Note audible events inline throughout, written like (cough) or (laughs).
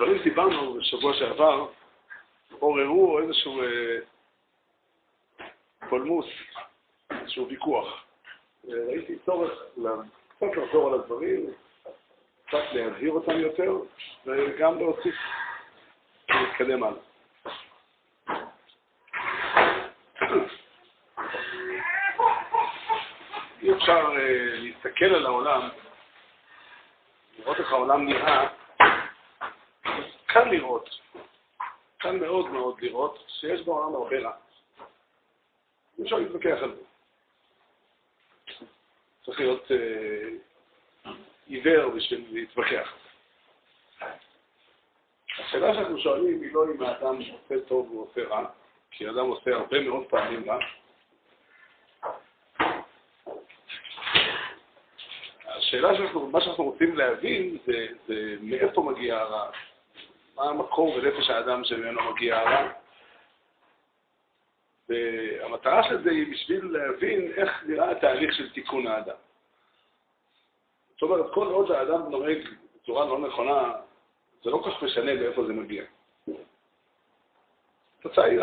הדברים שדיברנו בשבוע שעבר עוררו איזשהו אה, פולמוס, איזשהו ויכוח. ראיתי צורך קצת לחזור על הדברים, קצת להבהיר אותם יותר, וגם להוסיף ולהתקדם הלאה. אי אפשר אה, להסתכל על העולם, לראות איך העולם נראה, לראות, קל מאוד מאוד לראות שיש בעולם הרבה רע. אי אפשר להתווכח על זה. צריך להיות אה, עיוור בשביל להתווכח. השאלה שאנחנו שואלים היא לא אם האדם עושה טוב או עושה רע, כי האדם עושה הרבה מאוד פעמים רע. השאלה שאנחנו, מה שאנחנו רוצים להבין זה, זה מאיפה מגיע הרע, מה המקור בנפש האדם שממנו מגיע הרע. והמטרה של זה היא בשביל להבין איך נראה התהליך של תיקון האדם. זאת אומרת, כל עוד האדם נוהג בצורה לא נכונה, זה לא כל כך משנה מאיפה זה מגיע. התוצאה היא,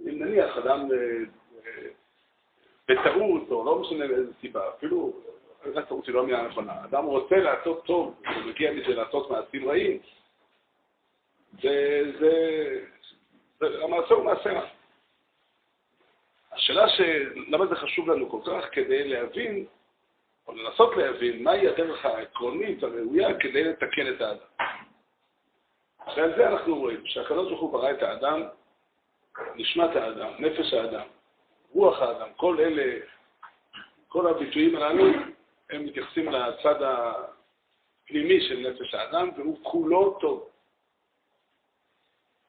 אם נניח אדם אה, אה, בטעות, או לא משנה באיזה סיבה, אפילו, איזה טעות היא לא מילה נכונה, אדם רוצה לעשות טוב, ומגיע מזה לעשות מעשים רעים, זה, זה, זה, המעשה הוא מעשה רע. השאלה של למה זה חשוב לנו כל כך, כדי להבין, או לנסות להבין, מהי הדרך העקרונית, הראויה, כדי לתקן את האדם. ועל זה אנחנו רואים, שהקדוש ברוך הוא ברא את האדם, נשמת האדם, נפש האדם, רוח האדם, כל אלה, כל הביטויים הללו, הם מתייחסים לצד הפנימי של נפש האדם, והוא כולו טוב.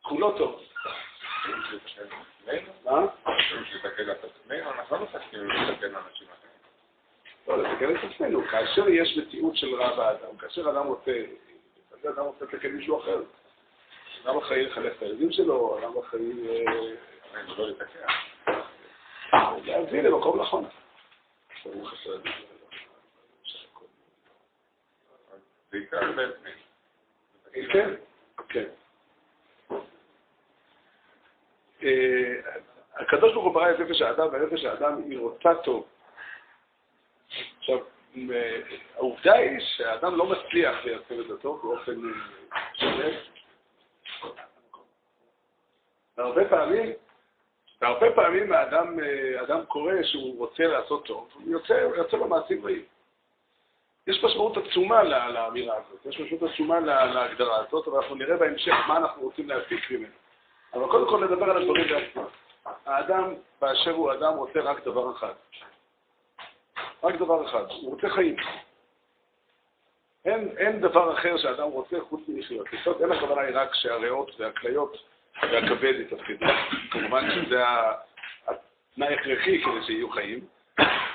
כולו טוב. מה? לא, לתקן את עצמנו. כאשר יש מציאות של רע באדם, כאשר אדם רוצה, אדם רוצה לתקן מישהו אחר, אדם אחראי לחנך את הילדים שלו, אדם אחראי לא לתקן. להביא למקום נכון. בעיקר בעצמי. כן, כן. אה, הקדוש ברוך הוא ברא את נפש האדם, ונפש האדם היא רוצה טוב. עכשיו, אה, העובדה היא שהאדם לא מצליח לייצר את הטוב באופן שלם. והרבה פעמים, והרבה פעמים האדם, אה, אדם קורא שהוא רוצה לעשות טוב, הוא יוצא, יוצא במעשים רעים. יש משמעות עצומה לאמירה הזאת, יש משמעות עצומה להגדרה הזאת, אבל אנחנו נראה בהמשך מה אנחנו רוצים להפיק ממנו. אבל קודם כל נדבר על הדברים בעצמם. האדם, באשר הוא אדם, רוצה רק דבר אחד. רק דבר אחד, הוא רוצה חיים. אין, אין דבר אחר שאדם רוצה חוץ מלחיות. לחיות, אין הכוונה היא רק שהריאות והכליות והכבד יתפקדו. כמובן שזה התנאי הכרחי כדי שיהיו חיים,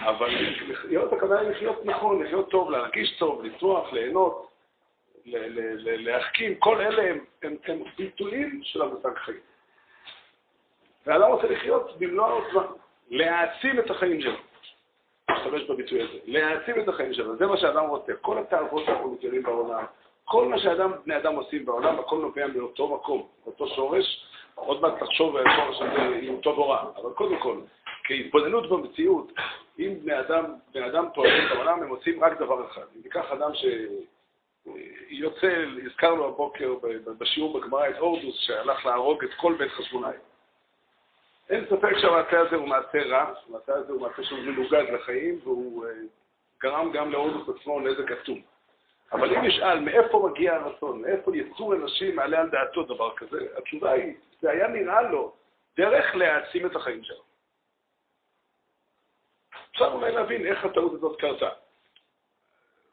אבל לחיות הכוונה היא לחיות נכון, לחיות טוב, להרגיש טוב, לצרוח, ליהנות, להחכים, כל אלה הם, הם, הם ביטויים של המושג חיים. ואדם רוצה לחיות במלוא העוצמה, להעצים את החיים שלו. להשתמש בביטוי הזה, להעצים את החיים שלו, זה מה שאדם רוצה. כל התאוות שאנחנו מכירים בעולם, כל מה שאדם, בני אדם עושים בעולם, הכל נובע מאותו מקום, אותו שורש. עוד מעט תחשוב על השורש הזה הוא טוב או רע, אבל קודם כל, כהתבוננות במציאות, אם בני אדם, בני אדם פועלים בעולם, הם עושים רק דבר אחד. אם ניקח אדם שיוצא, הזכרנו הבוקר בשיעור בגמרא את הורדוס, שהלך להרוג את כל בית חשבונאי. אין ספק שהמעשה הזה הוא מעשה רע, המעשה הזה הוא מעשה שהוא מנוגד לחיים, והוא אה, גרם גם להורדוס עצמו נזק עצום. אבל אם נשאל מאיפה מגיע הרצון, מאיפה יצור אנשים מעלה על דעתו דבר כזה, התשובה היא, זה היה נראה לו דרך להעצים את החיים שלו. אפשר אולי להבין איך הטעות הזאת קרתה.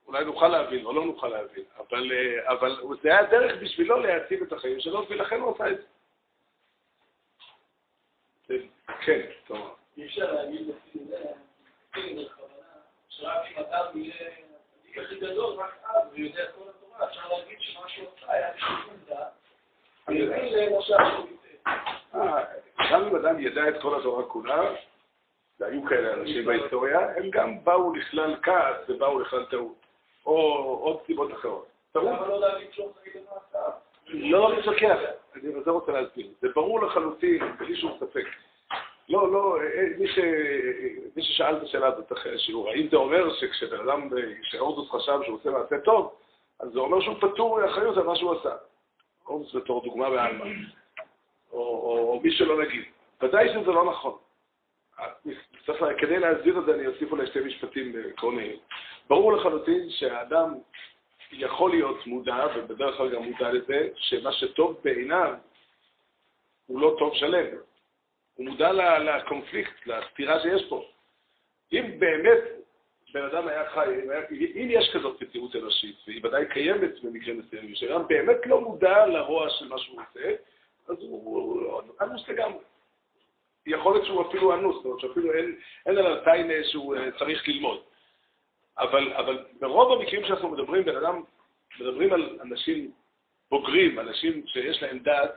אולי נוכל להבין או לא נוכל להבין, אבל, אה, אבל זה היה דרך בשבילו להעצים את החיים שלו, ולכן הוא עשה את זה. כן, טוב. אי אפשר להגיד לפי זה, שרק אם אדם יהיה הכי גדול, רק אז הוא יודע את כל התורה, אפשר להגיד שמה שהוא עשה היה בשיקול דעת, ויביא למה שעכשיו גם אם אדם ידע את כל התורה כולה, והיו כאלה אנשים בהיסטוריה, הם גם באו לכלל כעס ובאו לכלל טעות, או עוד סיבות אחרות. למה לא להגיד שהוא חיים במעשיו? לא מתווכח, אני זה רוצה להסביר. זה ברור לחלוטין, בלי שום ספק. לא, לא, אה, מי, ש... מי ששאל את השאלה הזאת אחרי השיעור, האם זה אומר שכשבן אדם, כשהורדוס חשב שהוא עושה מעשה טוב, אז זה אומר שהוא פטור מאחריות על מה שהוא עשה. הורדוס בתור דוגמה בעלמא, או מי שלא נגיד. ודאי שזה לא נכון. צריך, כדי להסביר את זה, אני אוסיף אולי שתי משפטים עקרוניים. ברור לחלוטין שהאדם יכול להיות מודע, ובדרך כלל גם מודע לזה, שמה שטוב בעיניו הוא לא טוב שלם. הוא מודע לקונפליקט, לסתירה שיש פה. אם באמת בן אדם היה חי, אם יש כזאת מציאות אנושית, והיא ודאי קיימת במקרים מסוימים, שאדם באמת לא מודע לרוע של מה שהוא עושה, אז הוא אנוס לגמרי. יכול להיות שהוא אפילו אנוס, זאת אומרת שאפילו אין, אין עליו טיינה שהוא אה, צריך ללמוד. אבל, אבל ברוב המקרים שאנחנו מדברים, בן אדם, מדברים על אנשים בוגרים, אנשים שיש להם דעת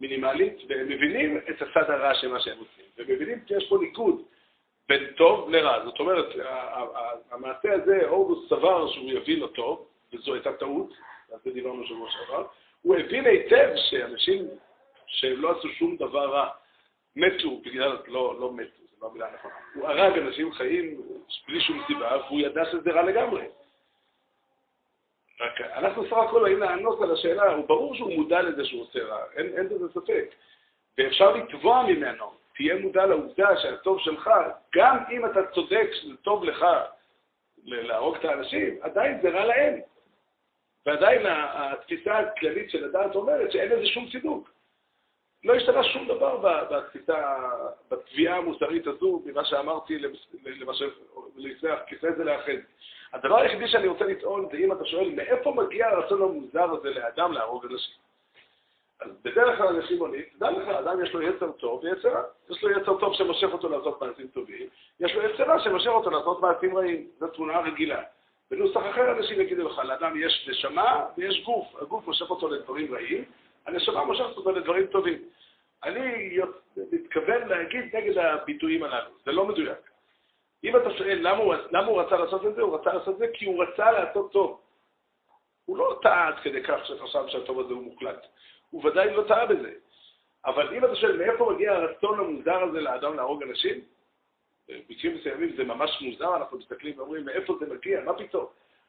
מינימלית, והם מבינים את הצד הרע של מה שהם עושים, ומבינים שיש פה ניקוד בין טוב לרע. זאת אומרת, המעשה הזה, הורדוס סבר שהוא יבין אותו, וזו הייתה טעות, על זה דיברנו בשבוע שעבר, הוא הבין היטב שאנשים שהם לא עשו שום דבר רע, מתו בגלל, לא, לא מתו, זו לא המילה נכונה. הוא הרג אנשים חיים בלי שום סיבה, והוא ידע שזה רע לגמרי. רק אנחנו סך הכל באים לענות על השאלה, הוא ברור שהוא מודע לזה שהוא עושה רע, אין, אין בזה ספק. ואפשר לתבוע ממנו, תהיה מודע לעובדה שהטוב שלך, גם אם אתה צודק שזה טוב לך להרוג את האנשים, עדיין זה רע להם. ועדיין התפיסה הכללית של הדעת אומרת שאין לזה שום צידוק. לא השתנה שום דבר בתפיסה, בתביעה המוסרית הזו, ממה שאמרתי למשל, לפני זה לאחד. הדבר היחידי שאני רוצה לטעון זה אם אתה שואל מאיפה מגיע הרצון המוזר הזה לאדם להרוג אנשים. אז בדרך כלל עונים, תדע לך, אדם יש לו יצר טוב ויצר רע. יש לו יצר טוב שמושך אותו לעשות מעשים טובים, יש לו יצר רע שמושך אותו לעשות מעשים רעים. זו תמונה רגילה. בנוסח אחר אנשים יגידו לך, לאדם יש נשמה ויש גוף. הגוף מושך אותו לדברים רעים, הנשמה מושכת אותו לדברים טובים. אני מתכוון להגיד נגד הביטויים הללו, זה לא מדויק. אם אתה שואל למה הוא, למה הוא רצה לעשות את זה, הוא רצה לעשות את זה כי הוא רצה לעשות טוב. הוא לא טעה עד כדי כך שחשב שהטוב הזה הוא מוקלט. הוא ודאי לא טעה בזה. אבל אם אתה שואל מאיפה מגיע הרצון המוזר הזה לאדם להרוג אנשים, במקרים מסוימים זה ממש מוזר, אנחנו מסתכלים ואומרים מאיפה זה מגיע, מה פתאום?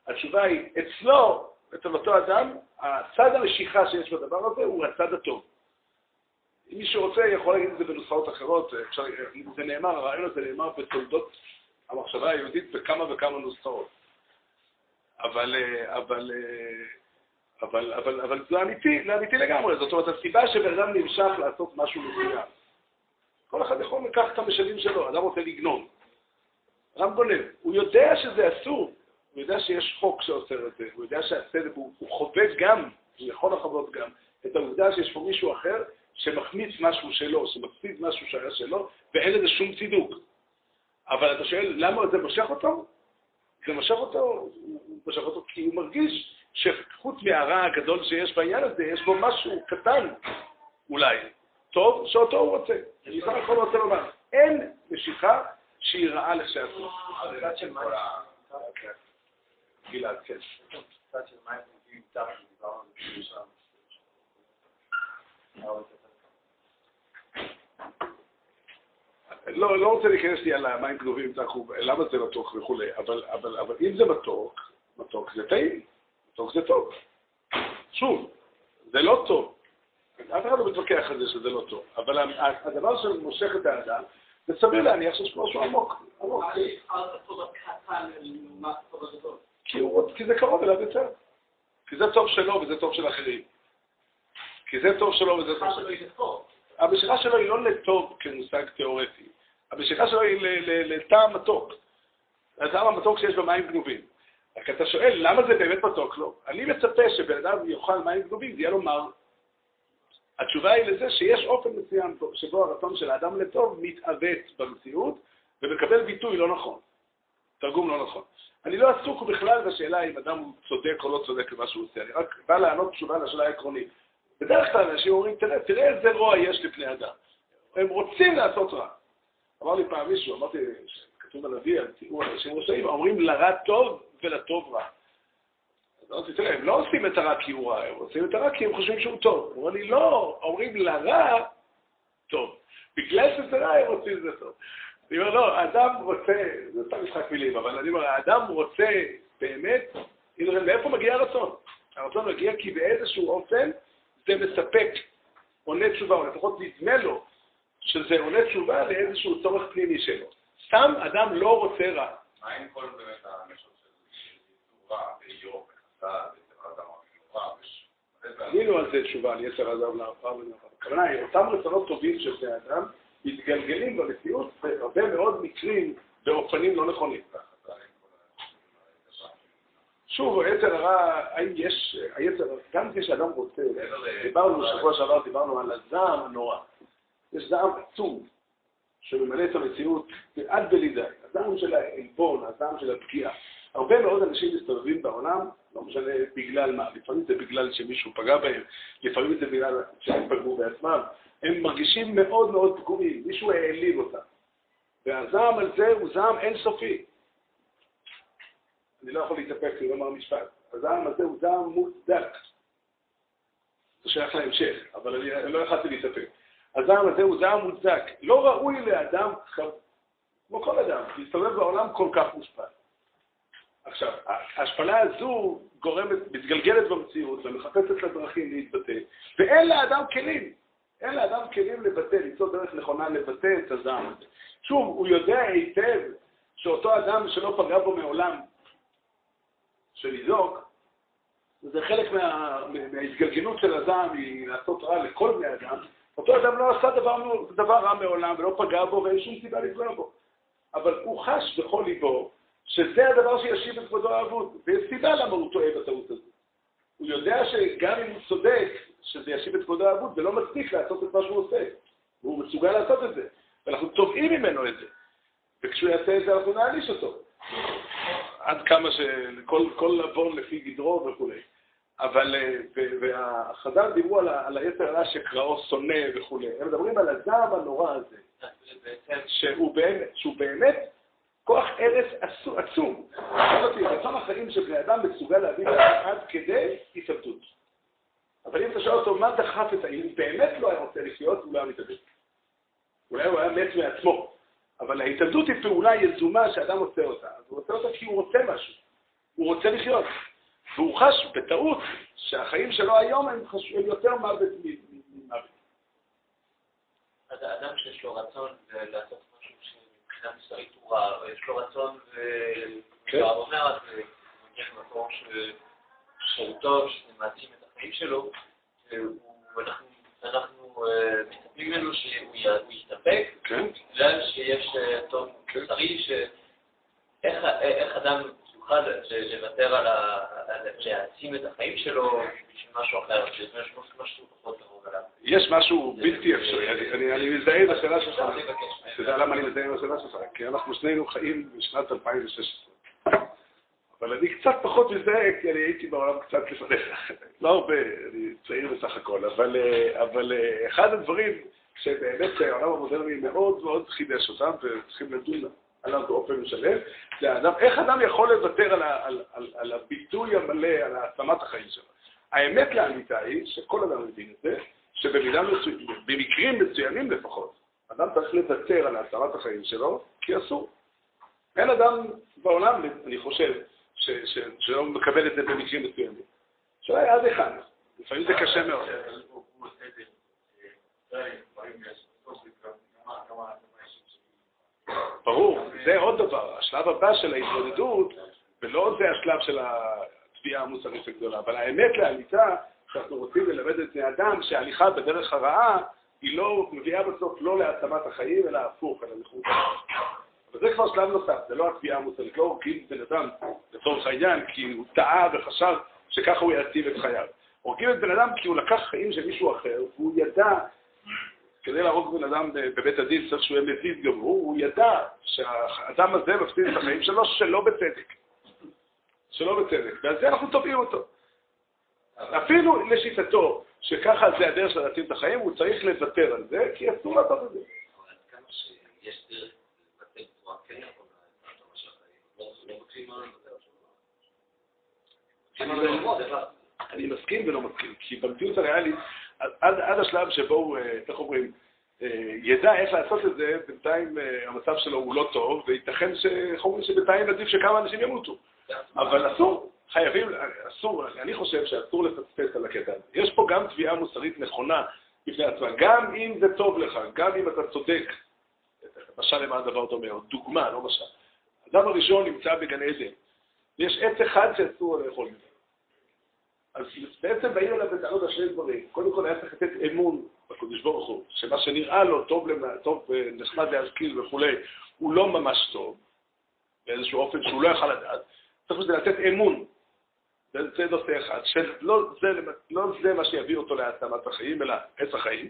התשובה היא, אצלו, אצל אותו אדם, הצד המשיכה שיש בדבר הזה הוא הצד הטוב. אם מישהו רוצה, יכול להגיד את זה בנוסחאות אחרות, אפשר, זה נאמר, הרעיון הזה נאמר בתולדות המחשבה היהודית בכמה וכמה נוסחאות. אבל, אבל, אבל, אבל, אבל זה אמיתי, זה אמיתי לגמרי. זאת אומרת, הסיבה שבן אדם נמשך לעשות משהו מסוים. כל אחד יכול לקחת את המשאבים שלו, אדם רוצה לגנוב. אדם גונב. הוא יודע שזה אסור, הוא יודע שיש חוק שאוסר את זה, הוא יודע שהצדק, הוא, הוא חווה גם, הוא יכול לחוות גם, את העובדה שיש פה מישהו אחר שמחמיץ משהו שלו, שמפסיד משהו שהיה שלו, ואין לזה שום צידוק. אבל אתה שואל, למה זה מושך אותו? זה מושך אותו, הוא מושך אותו כי הוא מרגיש שחוץ מהרע הגדול שיש בעניין הזה, יש בו משהו קטן, אולי, טוב, שאותו הוא רוצה. אני סך הכל רוצה לומר, אין משיכה שהיא רעה לכשעצמה. גלעד, כן. לא, לא רוצה להיכנס לי על המים גנובים, למה זה מתוק וכולי, אבל, אבל, אבל אם זה מתוק, מתוק זה טעים, מתוק זה טוב. שוב, זה לא טוב. אף אחד לא מתווכח על זה שזה לא טוב, אבל הדבר שמושך את האדם, זה סביר להניח שיש משהו עמוק. כי זה קרוב אליו יותר. כי זה טוב שלו וזה טוב של אחרים. כי זה טוב שלו וזה טוב שלו. המשיכה שלו היא לא לטוב כמושג תיאורטי. המשיכה שלו היא לטעם מתוק. לטעם המתוק שיש במים גנובים. רק אתה שואל, למה זה באמת מתוק לו? אני מצפה שבן אדם יאכל מים גנובים, זה יהיה לו מר. התשובה היא לזה שיש אופן מסוים שבו הרצון של האדם לטוב מתעוות במציאות ומקבל ביטוי לא נכון. תרגום לא נכון. אני לא עסוק בכלל בשאלה אם אדם הוא צודק או לא צודק במה שהוא עושה, אני רק בא לענות תשובה לשאלה העקרונית. בדרך כלל אנשים אומרים, תראה, תראה איזה רוע יש לפני אדם. הם רוצים לעשות רע. אמר לי פעם מישהו, אמרתי, כתוב אבי, על תיאור אנשים רשעים, אומרים לרע טוב ולטוב רע. אמרתי, תראה, הם לא עושים את הרע כי הוא רע, הם עושים את הרע כי הם חושבים שהוא טוב. הוא אומר לי, לא, אומרים לרע, טוב. בגלל שזה רע, הם עושים את זה טוב. אני אומר, לא, האדם רוצה, זה סתם משחק מילים, אבל אני אומר, האדם רוצה באמת, מאיפה מגיע הרצון? הרצון מגיע כי באיזשהו אופן זה מספק עונה תשובה, או לפחות נדמה לו שזה עונה תשובה לאיזשהו צורך פנימי שלו. סתם אדם לא רוצה רע. מה עם כל באמת הנשות של רע, יצר אדם אפילו רע, ענינו על זה תשובה, על יצר אדם לעפר ולעפר. הכוונה היא, אותם רצונות טובים של בני אדם מתגלגלים במציאות בהרבה מאוד מקרים באופנים לא נכונים. שוב, היצר הרע, האם יש, היצר, גם כשאדם רוצה, דיברנו, שבוע שעבר דיברנו על הזעם הנורא. יש זעם עצום שממלא את המציאות עד בלי די. הזעם של העלבון, הזעם של הפגיעה. הרבה מאוד אנשים מסתובבים בעולם, לא משנה בגלל מה, לפעמים זה בגלל שמישהו פגע בהם, לפעמים זה בגלל שהם פגעו בעצמם. הם מרגישים מאוד מאוד פגועים, מישהו העליב אותם. והזעם על זה הוא זעם אינסופי. אני לא יכול להתאפק כי לומר משפט. הזעם הזה הוא זעם מוצדק. זה שייך להמשך, אבל אני לא יכולתי להתאפק. הזעם הזה הוא זעם מוצדק. לא ראוי לאדם, כמו כל אדם, להסתובב בעולם כל כך מושפע. עכשיו, ההשפלה הזו גורמת, מתגלגלת במציאות ומחפשת לדרכים להתבטא, ואין לאדם כלים. אין לאדם כלים לבטא, למצוא דרך נכונה לבטא את הזעם הזה. שוב, הוא יודע היטב שאותו אדם שלא פגע בו מעולם, שלזעוק, זה חלק מה, מההתגלגלות של הזעם היא לעשות רע לכל בני אדם, אותו אדם לא עשה דבר, דבר רע מעולם ולא פגע בו ואין שום סיבה לפגוע בו. אבל הוא חש בכל ליבו שזה הדבר שישיב את כבודו האבוד, ויש סיבה למה הוא טועה בטעות הזאת. הוא יודע שגם אם הוא צודק, שזה ישיב את כבודו האבוד, זה לא מספיק לעשות את מה שהוא עושה. והוא מסוגל לעשות את זה. ואנחנו תובעים ממנו את זה. וכשהוא יעשה את זה, אנחנו נעניש אותו. עד כמה שכל עוון לפי גדרו וכולי. אבל, אה, והחז"ל דיברו על, היתר הרע שקראו שונא וכולי. הם מדברים על הזעם הנורא הזה, שהוא באמת, שהוא באמת כוח הרס עצום. רצון החיים של בני אדם מסוגל להביא עד כדי התאבדות. אבל אם אתה שואל אותו מה דחף את האם באמת לא היה רוצה לחיות, הוא לא היה מתאבד. אולי הוא היה מת מעצמו. אבל ההתאבדות היא פעולה יזומה שאדם עושה אותה. אז הוא עושה אותה כי הוא רוצה משהו. הוא רוצה לחיות. והוא חש בטעות שהחיים שלו היום הם, חש... הם יותר מוות ממוות. אז האדם שיש לו רצון לעשות משהו שמבחינה מסוימת הוא רע, יש לו רצון כן. והוא אומר, אז הוא מגיע למקום שהוא טוב, שמעצים את החיים שלו, ואנחנו אה, מצפים ממנו שהוא יסתפק, כן. בגלל שיש אה, טוב מוסרי, איך אדם יוכל לוותר על להעצים את החיים שלו בשביל משהו אחר, שיש משהו פחות קרוב אליו. יש משהו בלתי אפשרי, אני מזדהה עם השאלה שלך. אתה יודע למה אני מזדהה עם השאלה שלך? כי אנחנו שנינו חיים בשנת 2016. אבל אני קצת פחות מזדהה, כי אני הייתי בעולם קצת לפניך. (laughs) לא הרבה, אני צעיר בסך הכל, אבל, אבל אחד הדברים שבאמת העולם המודרני מאוד מאוד חידש אותם, וצריכים לדון עליו באופן משלם, זה האדם, איך אדם יכול לוותר על, על, על, על הביטוי המלא, על העצמת החיים שלו. האמת לאמיתה היא, שכל אדם מבין את זה, שבמקרים מסוימים לפחות, אדם צריך לוותר על העצמת החיים שלו, כי אסור. אין אדם בעולם, אני חושב, ש, ש, שלא מקבל את זה במקרים מסוימים. השאלה היא עד היכן. לפעמים זה קשה מאוד. ברור, זה עוד דבר. השלב הבא של ההתמודדות, ולא זה השלב של התביעה המוסרית הגדולה, אבל האמת לאמיתה, שאנחנו רוצים ללמד את בני אדם שההליכה בדרך הרעה, היא לא מביאה בסוף לא להעצמת החיים, אלא הפוך, אלא לחוץ. אבל זה כבר שלב נוסף, זה לא התביעה המוסרית, לא הורגים בן אדם לצורך העניין, כי הוא טעה וחשב שככה הוא יעציב את חייו. הורגים את בן אדם כי הוא לקח חיים של מישהו אחר, והוא ידע כדי להרוג בן אדם בבית הדין צריך שהוא יהיה מזיד גמור, הוא ידע שהאדם הזה מפסיד את החיים שלו שלא בצדק. שלא בצדק, ועל זה אנחנו תובעים אותו. אפילו לשיטתו, שככה זה הדרך של להתאים את החיים, הוא צריך לוותר על זה, כי אסור לעשות את זה. אני מסכים ולא מסכים, כי במציאות הריאלית, עד, עד השלב שבו הוא, אה, איך אומרים, אה, ידע איך לעשות את זה, בינתיים אה, המצב שלו הוא לא טוב, וייתכן ש... שבינתיים עדיף שכמה אנשים ימותו. אבל אסור, חייבים, אסור, אני חושב שאסור לפספס על הקטע הזה. יש פה גם תביעה מוסרית נכונה בפני עצמה, גם אם זה טוב לך, גם אם אתה צודק, משל למה הדבר דומה, או דוגמה, לא משל. האדם הראשון נמצא בגן עדן, ויש עץ אחד שאסור לאכול ממנו. אז בעצם באים אליו בטענות על שני דברים. קודם כל היה צריך לתת אמון בקדוש ברוך הוא, שמה שנראה לו טוב, טוב נחמד להשכיל וכולי, הוא לא ממש טוב, באיזשהו אופן שהוא לא יכל לדעת. צריך לתת אמון. זה, זה נושא אחד, שלא זה, לא זה מה שיביא אותו להעצמת החיים, אלא עץ החיים.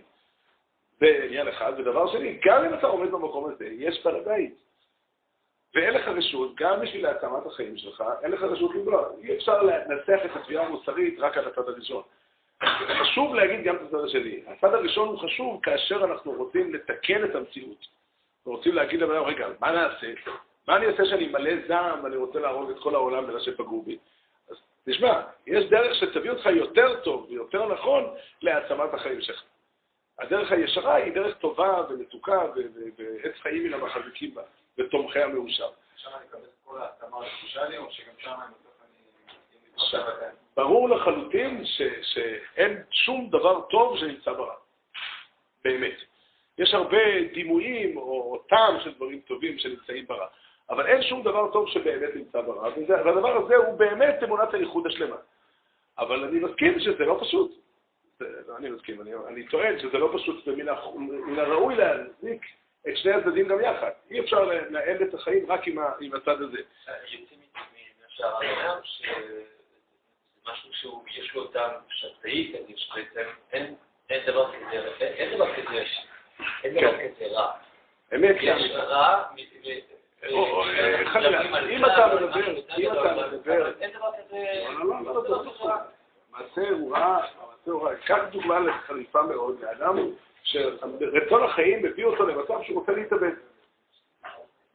זה עניין אחד. ודבר שני, גם אם אתה עומד במקום הזה, יש בעל הבית. ואין לך רשות, גם בשביל העצמת החיים שלך, אין לך רשות לבלוע. אי אפשר לנצח את התביעה המוסרית רק על הצד הראשון. חשוב להגיד גם את הצד השני. הצד הראשון הוא חשוב כאשר אנחנו רוצים לתקן את המציאות. ורוצים להגיד לבן רגע, מה נעשה? מה אני עושה שאני מלא זעם ואני רוצה להרוג את כל העולם בגלל שפגעו בי? אז תשמע, יש דרך שתביא אותך יותר טוב ויותר נכון להעצמת החיים שלך. הדרך הישרה היא דרך טובה ומתוקה ועץ חיים מן המחזיקים בה. ותומכי המאושר. שם אני מקבל את כל ההתאמה לי, או שגם שם אני בסוף אני... ברור לחלוטין שאין שום דבר טוב שנמצא ברע. באמת. יש הרבה דימויים או טעם של דברים טובים שנמצאים ברע, אבל אין שום דבר טוב שבאמת נמצא ברע, והדבר הזה הוא באמת אמונת הייחוד השלמה. אבל אני מסכים שזה לא פשוט. לא אני מסכים, אני, אני טוען שזה לא פשוט, ומן הראוי להזניק את שני הצדדים גם יחד. אי אפשר לנהל את החיים רק עם, הצד הזה. יוצאים מהשער אומר משהו שיש לו טעם שתאי, שבעצם אין דבר כזה, אין דבר כזה, אין דבר כן. כזה רע. אמת, יש רע, אם אתה מדבר, אם אתה מדבר, אין דבר כזה, מעשה הוא רע. קח דוגמה לחריפה מאוד, לאדם שרצון החיים מביא אותו למצב שהוא רוצה להתאבד.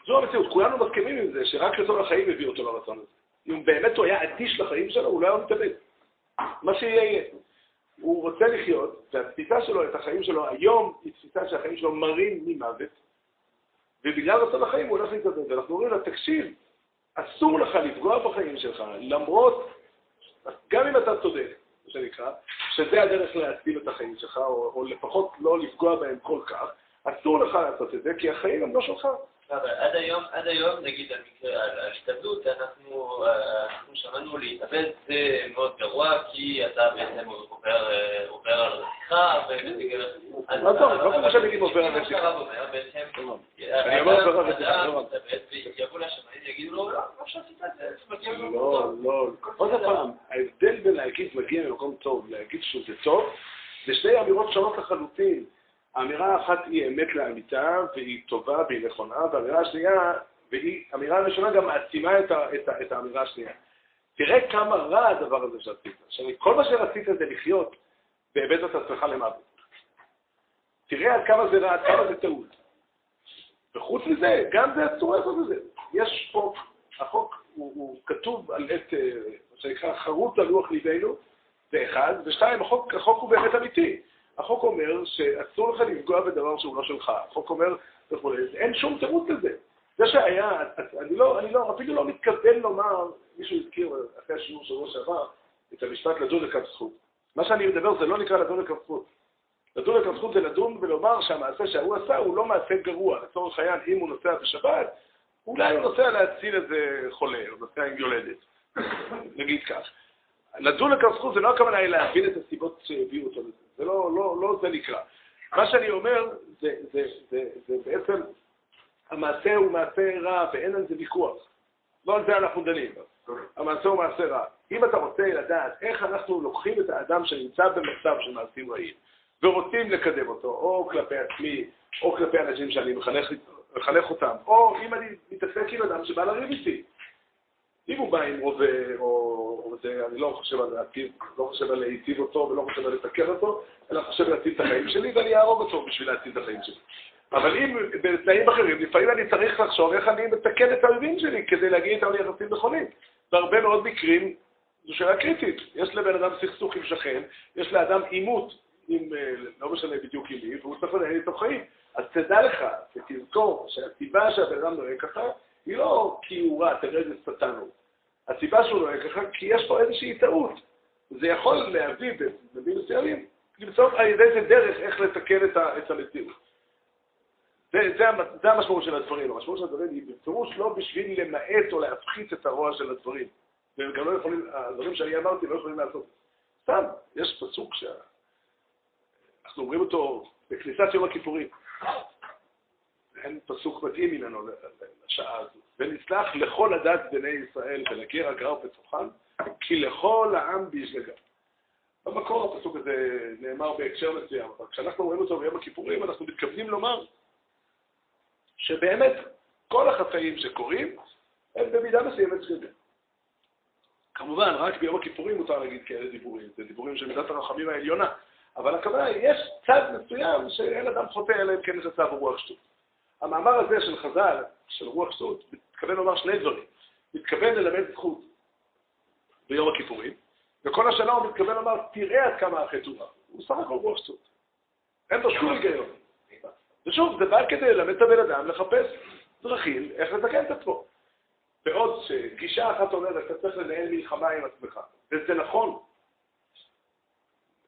זו המציאות, כולנו מסכימים עם זה, שרק רצון החיים מביא אותו לרצון הזה. אם באמת הוא היה אדיש לחיים שלו, הוא לא היה מתאבד. מה שיהיה יהיה. הוא רוצה לחיות, והתפיסה שלו, את החיים שלו, היום היא תפיסה שהחיים שלו מרים ממוות, ובגלל רצון החיים הוא הולך להתאבד. ואנחנו אומרים לו, תקשיב, אסור לך לפגוע בחיים שלך, למרות, גם אם אתה צודק, מה שנקרא, שזה הדרך להציל את החיים שלך, או, או לפחות לא לפגוע בהם כל כך, אסור לך לעשות את זה, כי החיים הם לא שלך. עד היום, עד היום, נגיד על אנחנו, אה, אנחנו שמענו להתאבד זה מאוד גרוע, כי אתה בעצם עובר, אה, עובר על רציחה, ותגר... מה טוב, לא כמו אגיד עובר על רציחה. אני אומר עובר על רציחה, לא יבואו לשמיים ויגידו לו, לא, לא שעשית את זה, לו לא, לא. עוד פעם, ההבדל בין להגיד מגיע ממקום טוב, להגיד שזה טוב, זה שתי אמירות שונות לחלוטין. האמירה האחת היא אמת לאמיתה, והיא טובה והיא נכונה, והאמירה השנייה, והיא, האמירה הראשונה גם מעצימה את, ה, את, ה, את האמירה השנייה. תראה כמה רע הדבר הזה שעשית. עכשיו, כל מה שרצית זה לחיות, והבאת את עצמך למוות. תראה עד כמה זה רע, עד כמה זה טעות. וחוץ מזה, גם זה אסור לעשות את זה. יש חוק, החוק הוא, הוא כתוב על עת, אה, מה שנקרא, חרוט על לוח ליבנו, זה אחד, ושתיים, החוק, החוק הוא באמת אמיתי. החוק אומר שאסור לך לפגוע בדבר שהוא לא שלך. החוק אומר וכולי, אין שום תירוץ לזה. זה שהיה, אני לא, אני לא, אפילו לא מתכוון לומר, מישהו הזכיר אחרי השיעור שבוע שעבר, את המשפט לדון לכף זכות. מה שאני מדבר זה לא נקרא לדון לכף זכות. לדון לכף זכות זה לדון ולומר שהמעשה שהוא עשה הוא לא מעשה גרוע. לצורך העניין, אם הוא נוסע בשבת, אולי הוא נוסע להציל איזה חולה, או נוסע עם יולדת. (coughs) נגיד כך. לדון לכף זכות זה לא הכוונה להבין את הסיבות שהביאו אותו לזה. זה לא, לא, לא זה נקרא. מה שאני אומר, זה, זה, זה, זה בעצם, המעשה הוא מעשה רע ואין על זה ויכוח. לא על זה אנחנו דנים. המעשה הוא מעשה רע. אם אתה רוצה לדעת איך אנחנו לוקחים את האדם שנמצא במצב של מעשים רעים ורוצים לקדם אותו, או כלפי עצמי, או כלפי אנשים שאני מחנך, מחנך אותם, או אם אני מתעסק עם אדם שבא לריב איתי. אם הוא בא עם רובה, או, זה, אני לא חושב על להטיב, לא חושב על להיטיב אותו ולא חושב על לתקן אותו, אלא חושב להציל את החיים שלי ואני אהרוג אותו בשביל להציל את החיים שלי. אבל אם בתנאים אחרים, לפעמים אני צריך לחשוב איך אני מתקן את האויבים שלי כדי להגיע איתם ליחסים נכונים. בהרבה מאוד מקרים זו שאלה קריטית. יש לבן אדם סכסוך עם שכן, יש לאדם עימות עם, אה, לא משנה בדיוק עם מי, והוא צריך לנהל איתו חיים. אז תדע לך, ותזכור, שהסיבה שהבן אדם נוהג ככה, היא לא כי הוא רע, תראה איזה שטן הוא. הסיבה שהוא נוהג ככה, כי יש פה איזושהי טעות. זה יכול להביא במדים מסוימים, למצוא על ידי זה דרך איך לתקן את, ה, את המציאות. זה, זה, זה המשמעות של הדברים. המשמעות של הדברים היא בפירוש לא בשביל למעט או להפחית את הרוע של הדברים. והם גם לא יכולים, הדברים שאני אמרתי לא יכולים לעשות. סתם, יש פסוק שאנחנו אומרים אותו בכניסת יום הכיפורים. אין פסוק מתאים ממנו לשעה הזו. ונסלח לכל הדת בני ישראל ולגר הגר בתוכן, כי לכל העם בשגגה. במקור הפסוק הזה נאמר בהקשר מסוים, אבל כשאנחנו רואים אותו ביום הכיפורים, אנחנו מתכוונים לומר שבאמת כל החטאים שקורים הם במידה מסוימת שגגה. כמובן, רק ביום הכיפורים מותר להגיד כאלה דיבורים, זה דיבורים של מידת הרחמים העליונה, אבל הכוונה היא, יש צד מסוים שאין אדם חוטא אלא אם כן יש הצו רוח שטות. המאמר הזה של חז"ל, של רוח שטות, מתכוון לומר שני דברים. מתכוון ללמד זכות ביום הכיפורים, וכל השנה הוא מתכוון לומר, תראה עד כמה החטא הוא. הוא סך הכל רוח שטות. אין בו שום היגיון. ושוב, זה בא כדי ללמד את הבן אדם לחפש דרכים איך לתקן את עצמו. בעוד שגישה אחת אומרת, אתה צריך לנהל מלחמה עם עצמך, וזה נכון.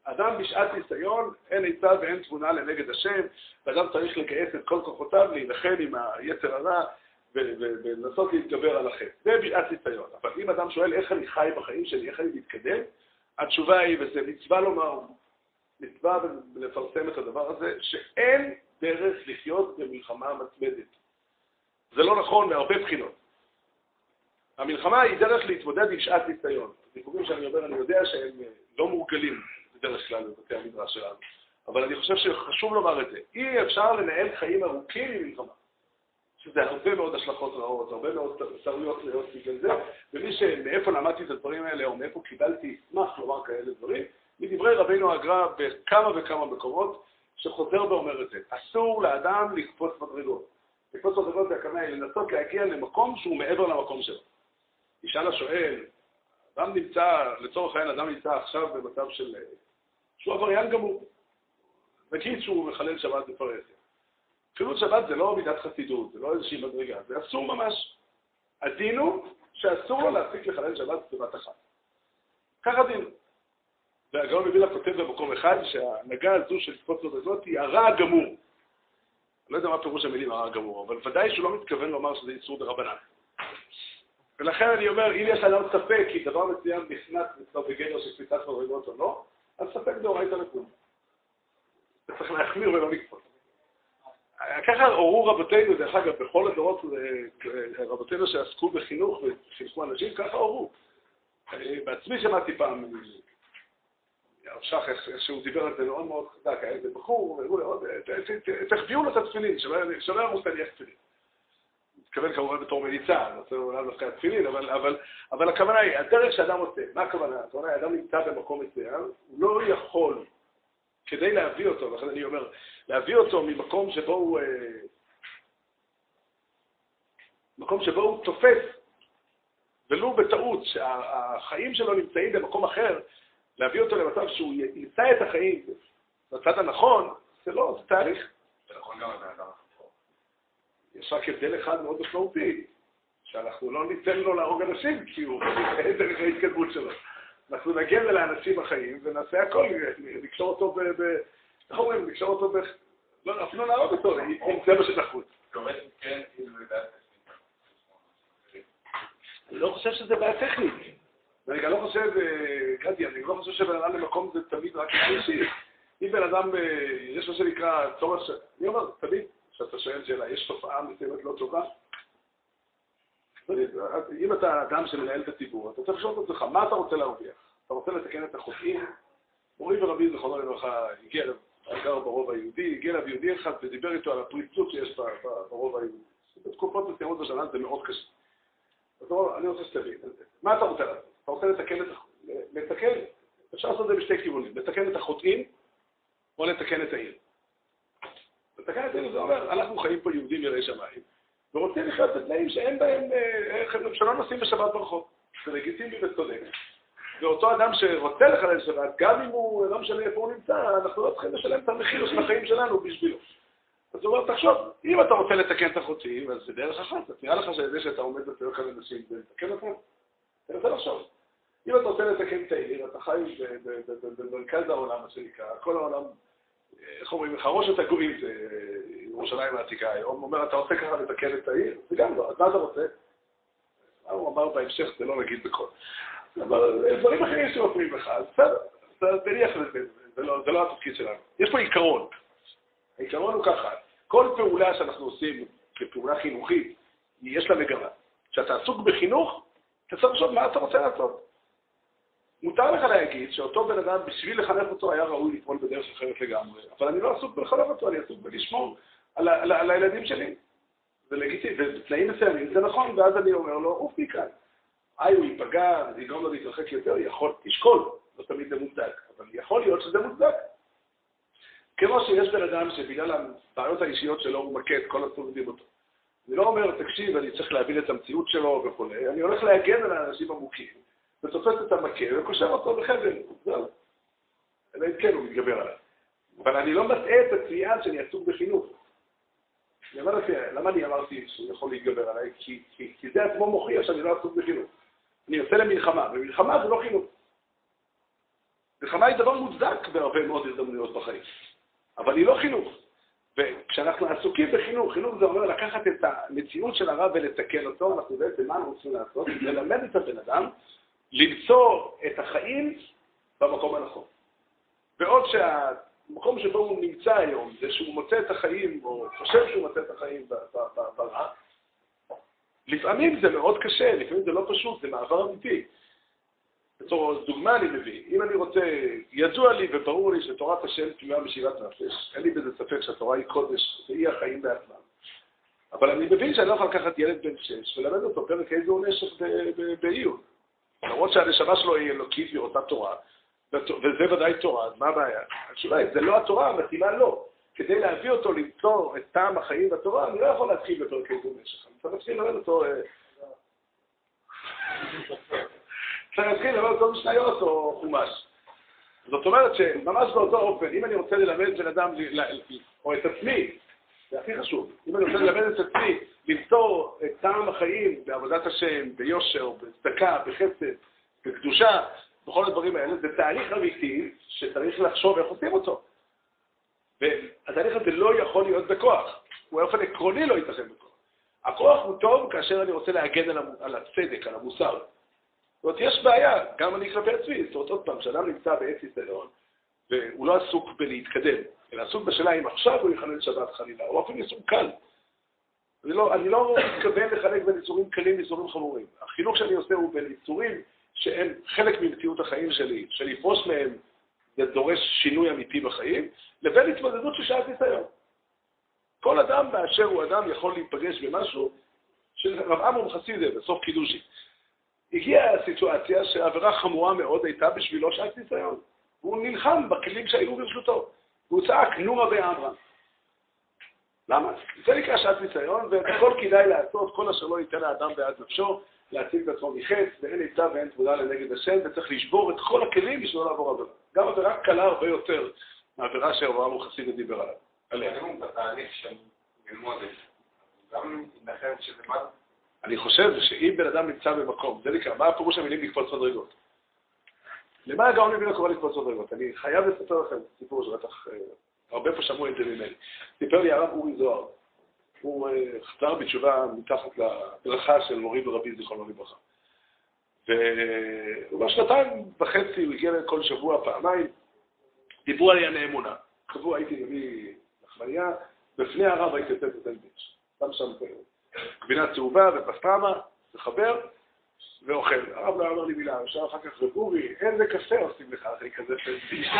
אדם בשעת ניסיון, אין עצה ואין תבונה לנגד השם, ואדם צריך לגייס את כל כוחותיו להילחם עם היצר הרע ולנסות להתגבר על החטא. זה בשעת ניסיון. אבל אם אדם שואל איך אני חי בחיים שלי, איך אני מתקדם, התשובה היא, וזה מצווה לומר, מצווה לפרסם את הדבר הזה, שאין דרך לחיות במלחמה מתמדת. זה לא נכון מהרבה בחינות. המלחמה היא דרך להתמודד עם שעת ניסיון. סיפורים שאני אומר, אני יודע שהם לא מורגלים בדרך כלל בבתי המדרש שלנו, אבל אני חושב שחשוב לומר את זה. אי אפשר לנהל חיים ארוכים עם מלחמה. שזה הרבה מאוד השלכות רעות, הרבה מאוד טעויות להיות בגלל זה, ומי שמאיפה למדתי את הדברים האלה, או מאיפה קיבלתי, אשמח לומר כאלה דברים, מדברי רבינו הגר"א בכמה וכמה מקומות, שחוזר ואומר את זה. אסור לאדם לקפוץ מדרגות. לקפוץ מדרגות זה הכוונה לנסות להגיע למקום שהוא מעבר למקום שלו. ישאל השואל, אדם נמצא, לצורך העניין, אדם נמצא עכשיו במצב של... שהוא עבריין גמור. נגיד שהוא מחלל שבת בפרהסיה. חילול שבת זה לא מידת חסידות, זה לא איזושהי מדרגה, זה אסור ממש. הדין הוא שאסור לו להפסיק לחלל שבת בבת אחת. ככה דין. והגאון מווילנה כותב במקום אחד שההנהגה הזו של ספוט הזאת היא הרע הגמור. אני לא יודע מה פירוש המילים הרע הגמור, אבל ודאי שהוא לא מתכוון לומר שזה איסור דרבנן. ולכן אני אומר, אם יש לנו ספק כי דבר מסוים נכנס בגדר של קפיצת מדרגות או לא, אז ספק דאורייתא לכולם. צריך להחמיר ולא לקפוץ. ככה הורו רבותינו, דרך אגב, בכל הדורות, אה, רבותינו שעסקו בחינוך וחינכו אנשים, ככה הורו. בעצמי שמעתי פעם, הרב שח, איך שהוא דיבר על זה מאוד מאוד חזק, היה איזה בחור, לו, תחביאו לו את התפילין, שלא על יח תפילין. מתכוון כמובן בתור מליצה, אני רוצה אולי דווקא התפילין, אבל, אבל, אבל הכוונה היא, הדרך שאדם עושה, מה הכוונה? הכוונה, אדם נמצא במקום מסוים, הוא לא יכול, כדי להביא אותו, לכן אני אומר, להביא אותו ממקום שבו הוא, אה, מקום שבו הוא תופס, ולו בטעות, שהחיים שלו נמצאים במקום אחר, להביא אותו למצב שהוא ימצא את החיים בצד הנכון, זה לא, זה תהליך. זה נכון גם לבן אדם. יש רק הבדל אחד מאוד משמעותי, שאנחנו לא ניתן לו להרוג אנשים, כי הוא (laughs) דרך ההתקדמות שלו. אנחנו נגן על האנשים החיים ונעשה הכל, נקשור אותו ב... איך אומרים? נקשור אותו ב... לא, אפילו להרוג אותו, אם זה מה שנחוץ. כן, אני לא חושב שזה בעיה טכנית. ואני גם לא חושב, אה, גדי, אני לא חושב שבן אדם למקום זה תמיד רק אישי. אם בן אדם, אה, יש מה שנקרא צורך, אני אומר, תמיד כשאתה שואל שאלה, יש תופעה מסוימת לא טובה? אם אתה אדם שמנהל את הציבור, אתה צריך לשאול את עצמך, מה אתה רוצה להרוויח? אתה רוצה לתקן את החוטאים? מורי ורבי, זכרונו לברכה, הגיע אליו, גר ברוב היהודי, הגיע אליו יהודי אחד ודיבר איתו על הפריצות שיש ברוב היהודי. בתקופות מסוימות בשנה זה מאוד קשה. אז אני רוצה שתבין, מה אתה רוצה לעשות? אתה רוצה לתקן את לתקן, אפשר לעשות את זה בשתי כיוונים, לתקן את החוטאים או לתקן את העיר. את העיר זה אומר, אנחנו חיים פה יהודים יראי שמיים, ורוצים לחיות בתנאים שאין בהם, אה, שלא נוסעים בשבת ברחוב. זה לגיטימי וצודק. ואותו אדם שרוצה לחלל שבת, גם אם הוא, לא משנה איפה הוא נמצא, אנחנו לא צריכים לשלם את המחיר של החיים שלנו בשבילו. אז הוא אומר, תחשוב, אם אתה רוצה לתקן את החוטאים, אז זה דרך אחת, נראה לך שזה שאתה עומד בפרק על אנשים, זה לתקן אותם? תנסה לחשוב. אם אתה רוצה לתקן את העיר, אתה חי במרכז העולם, מה שנקרא, כל העולם, איך אומרים, חרושת הגויים זה ירושלים העתיקה היום, אומר, אתה רוצה ככה לתקן את העיר? זה גם לא, אז מה אתה רוצה? הוא אמר בהמשך, זה לא נגיד בכל. אבל דברים אחרים שמפריעים לך, אז בסדר, תניח לזה, זה לא התפקיד שלנו. יש פה עיקרון. העיקרון הוא ככה, כל פעולה שאנחנו עושים כפעולה חינוכית, יש לה מגמה. כשאתה עסוק בחינוך, אתה צריך לחשוב מה אתה רוצה לעשות. מותר לך להגיד שאותו בן אדם, בשביל לחנך אותו, היה ראוי לפעול בדרך אחרת לגמרי, אבל אני לא עסוק בלחנך אותו, אני עסוק בלשמור על, על, על הילדים שלי. זה לגיטימי, ובתנאים מסוימים זה נכון, ואז אני אומר לו, עוף מכאן. איי, הוא ייפגע, זה יגרום לו להתרחק יותר, יכול, תשקול, לא תמיד זה מוצדק, אבל יכול להיות שזה מוצדק. כמו שיש בן אדם שבגלל הבעיות האישיות שלו הוא מכה את כל הסובבים אותו. אני לא אומר, תקשיב, אני צריך להבין את המציאות שלו וכו', אני הולך להגן על האנשים עמוקים, ותופס את המכה וקושר אותו בחבל, זהו. אלא אם כן הוא מתגבר עליו. אבל אני לא מטעה את הצביעה שאני עסוק בחינוך. אני אומר לכם, למה אני אמרתי שהוא יכול להתגבר עליי? כי, כי, כי זה עצמו מוכיח שאני לא עסוק בחינוך. אני יוצא למלחמה, ומלחמה זה לא חינוך. מלחמה היא דבר מוצדק בהרבה מאוד הזדמנויות בחיים. אבל היא לא חינוך. וכשאנחנו עסוקים בחינוך, חינוך זה אומר לקחת את המציאות של הרב ולתקן אותו, אנחנו בעצם, מה אנחנו רוצים לעשות? ללמד את הבן אדם למצוא את החיים במקום הנכון. בעוד שהמקום שבו הוא נמצא היום זה שהוא מוצא את החיים, או חושב שהוא מוצא את החיים ברע, לפעמים זה מאוד קשה, לפעמים זה לא פשוט, זה מעבר אמיתי. בתור דוגמה אני מביא, אם אני רוצה, ידוע לי וברור לי שתורת השם תלויה בשירת נפש, אין לי בזה ספק שהתורה היא קודש, והיא החיים בעצמם. אבל אני מבין שאני לא יכול לקחת ילד בן שש וללמד אותו פרק איזה הוא נשך בעיון. למרות שהנשמה שלו היא אלוקית והיא אותה תורה, וזה ודאי תורה, אז מה הבעיה? התשובה היא, זה לא התורה, המתאימה לא. כדי להביא אותו למצוא את טעם החיים בתורה, אני לא יכול להתחיל בפרק איזה הוא נשך. אני צריך להתחיל ללמד אותו... אה, צריך להתחיל ללמד אותו משניות או חומש. זאת אומרת שממש באותו אופן, אם אני רוצה ללמד בן אדם, או את עצמי, זה הכי חשוב, אם אני רוצה ללמד את עצמי למצוא את טעם החיים בעבודת השם, ביושר, בצדקה, בחסד, בקדושה, בכל הדברים האלה, זה תהליך אמיתי שצריך לחשוב איך עושים אותו. והתהליך הזה לא יכול להיות בכוח, הוא באופן עקרוני לא ייתכן בכוח. הכוח הוא טוב כאשר אני רוצה להגן על הצדק, על המוסר. זאת אומרת, יש בעיה, גם אני כלפי עצמי. זאת אומרת, עוד פעם, כשאדם נמצא בעץ ניסיון, והוא לא עסוק בלהתקדם, אלא עסוק בשאלה אם עכשיו הוא יחלל שבת חלילה, הוא אפילו יישום קל. אני לא, אני לא מתכוון לחלק בין ייסורים קלים לייסורים חמורים. החינוך שאני עושה הוא בין ייסורים שהם חלק ממציאות החיים שלי, שלפרוש מהם זה דורש שינוי אמיתי בחיים, לבין התמודדות של שעת ניסיון. כל אדם באשר הוא אדם יכול להיפגש במשהו שרב עמרם חסידה בסוף קידושי. הגיעה הסיטואציה שעבירה חמורה מאוד הייתה בשבילו שעת ניסיון. והוא נלחם בכלים שהיו ברשותו. והוא צעק, נו רבי עמרם. למה? זה נקרא שעת ניסיון, ואת הכל כדאי לעשות, כל אשר לא ייתן לאדם בעד נפשו, להציג את עצמו מחץ, ואין עצה ואין תבודה לנגד השם, וצריך לשבור את כל הכלים בשביל לא לעבור עבירה. גם עבירה קלה הרבה יותר מהעבירה שאברהם חסיד דיבר עליו. עליה. אני חושב שאם בן אדם נמצא במקום, זה נקרא, מה הפירוש המילים לקפוץ מדרגות? למה הגאון מבינה קורא לקפוץ מדרגות? אני חייב לספר לכם סיפור שבטח אה, הרבה פה שמעו את זה ממני. סיפר לי הרב אורי זוהר, הוא אה, חזר בתשובה מתחת לברכה של מורי ורבי זיכרונו לברכה. ובשנתיים וחצי הוא הגיע כל שבוע פעמיים, דיברו על ענייני אמונה. קבוע הייתי מביא לחמניה, בפני הרב הייתי יוצא את הסנדוויץ'. שם שם גבינה צהובה ופסטרמה, מחבר ואוכל. הרב לא אמר לי מילה, אפשר אחר כך לגורי, איזה קפה עושים לך אחרי כזה פנסיס. (laughs)